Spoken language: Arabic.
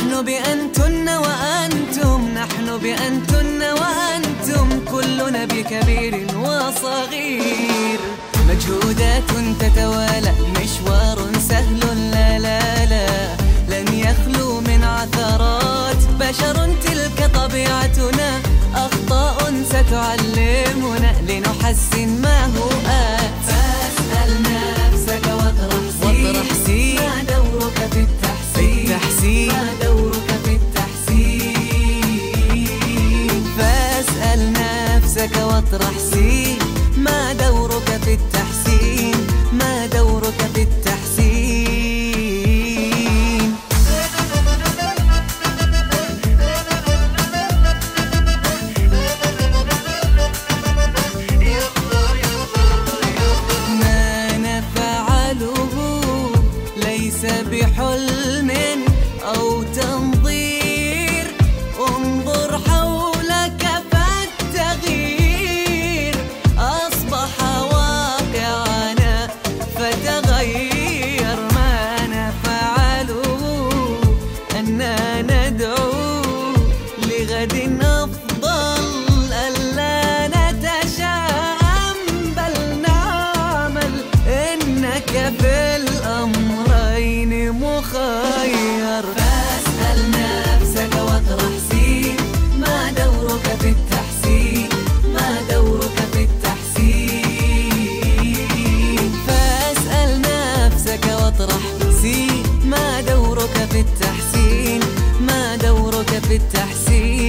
نحن بأنتن وأنتم نحن بأنتن وأنتم كلنا بكبير وصغير. مجهودات تتوالى مشوار سهل لا لا لا. لن يخلو من عثرات بشر تلك طبيعتنا. أخطاء ستعلمنا لنحسن ما نفسك واطرح سين. ما دورك في التحسين؟ ما دورك في التحسين؟ ما نفعله ليس بحلم. لغد أفضل ألا نتشائم بل نعمل إنك في الأمرين مخير. فاسأل نفسك واطرح سين ما دورك في التحسين؟ ما دورك في التحسين؟ فاسأل نفسك واطرح سين ما دورك في التحسين؟ ما دورك في التحسين؟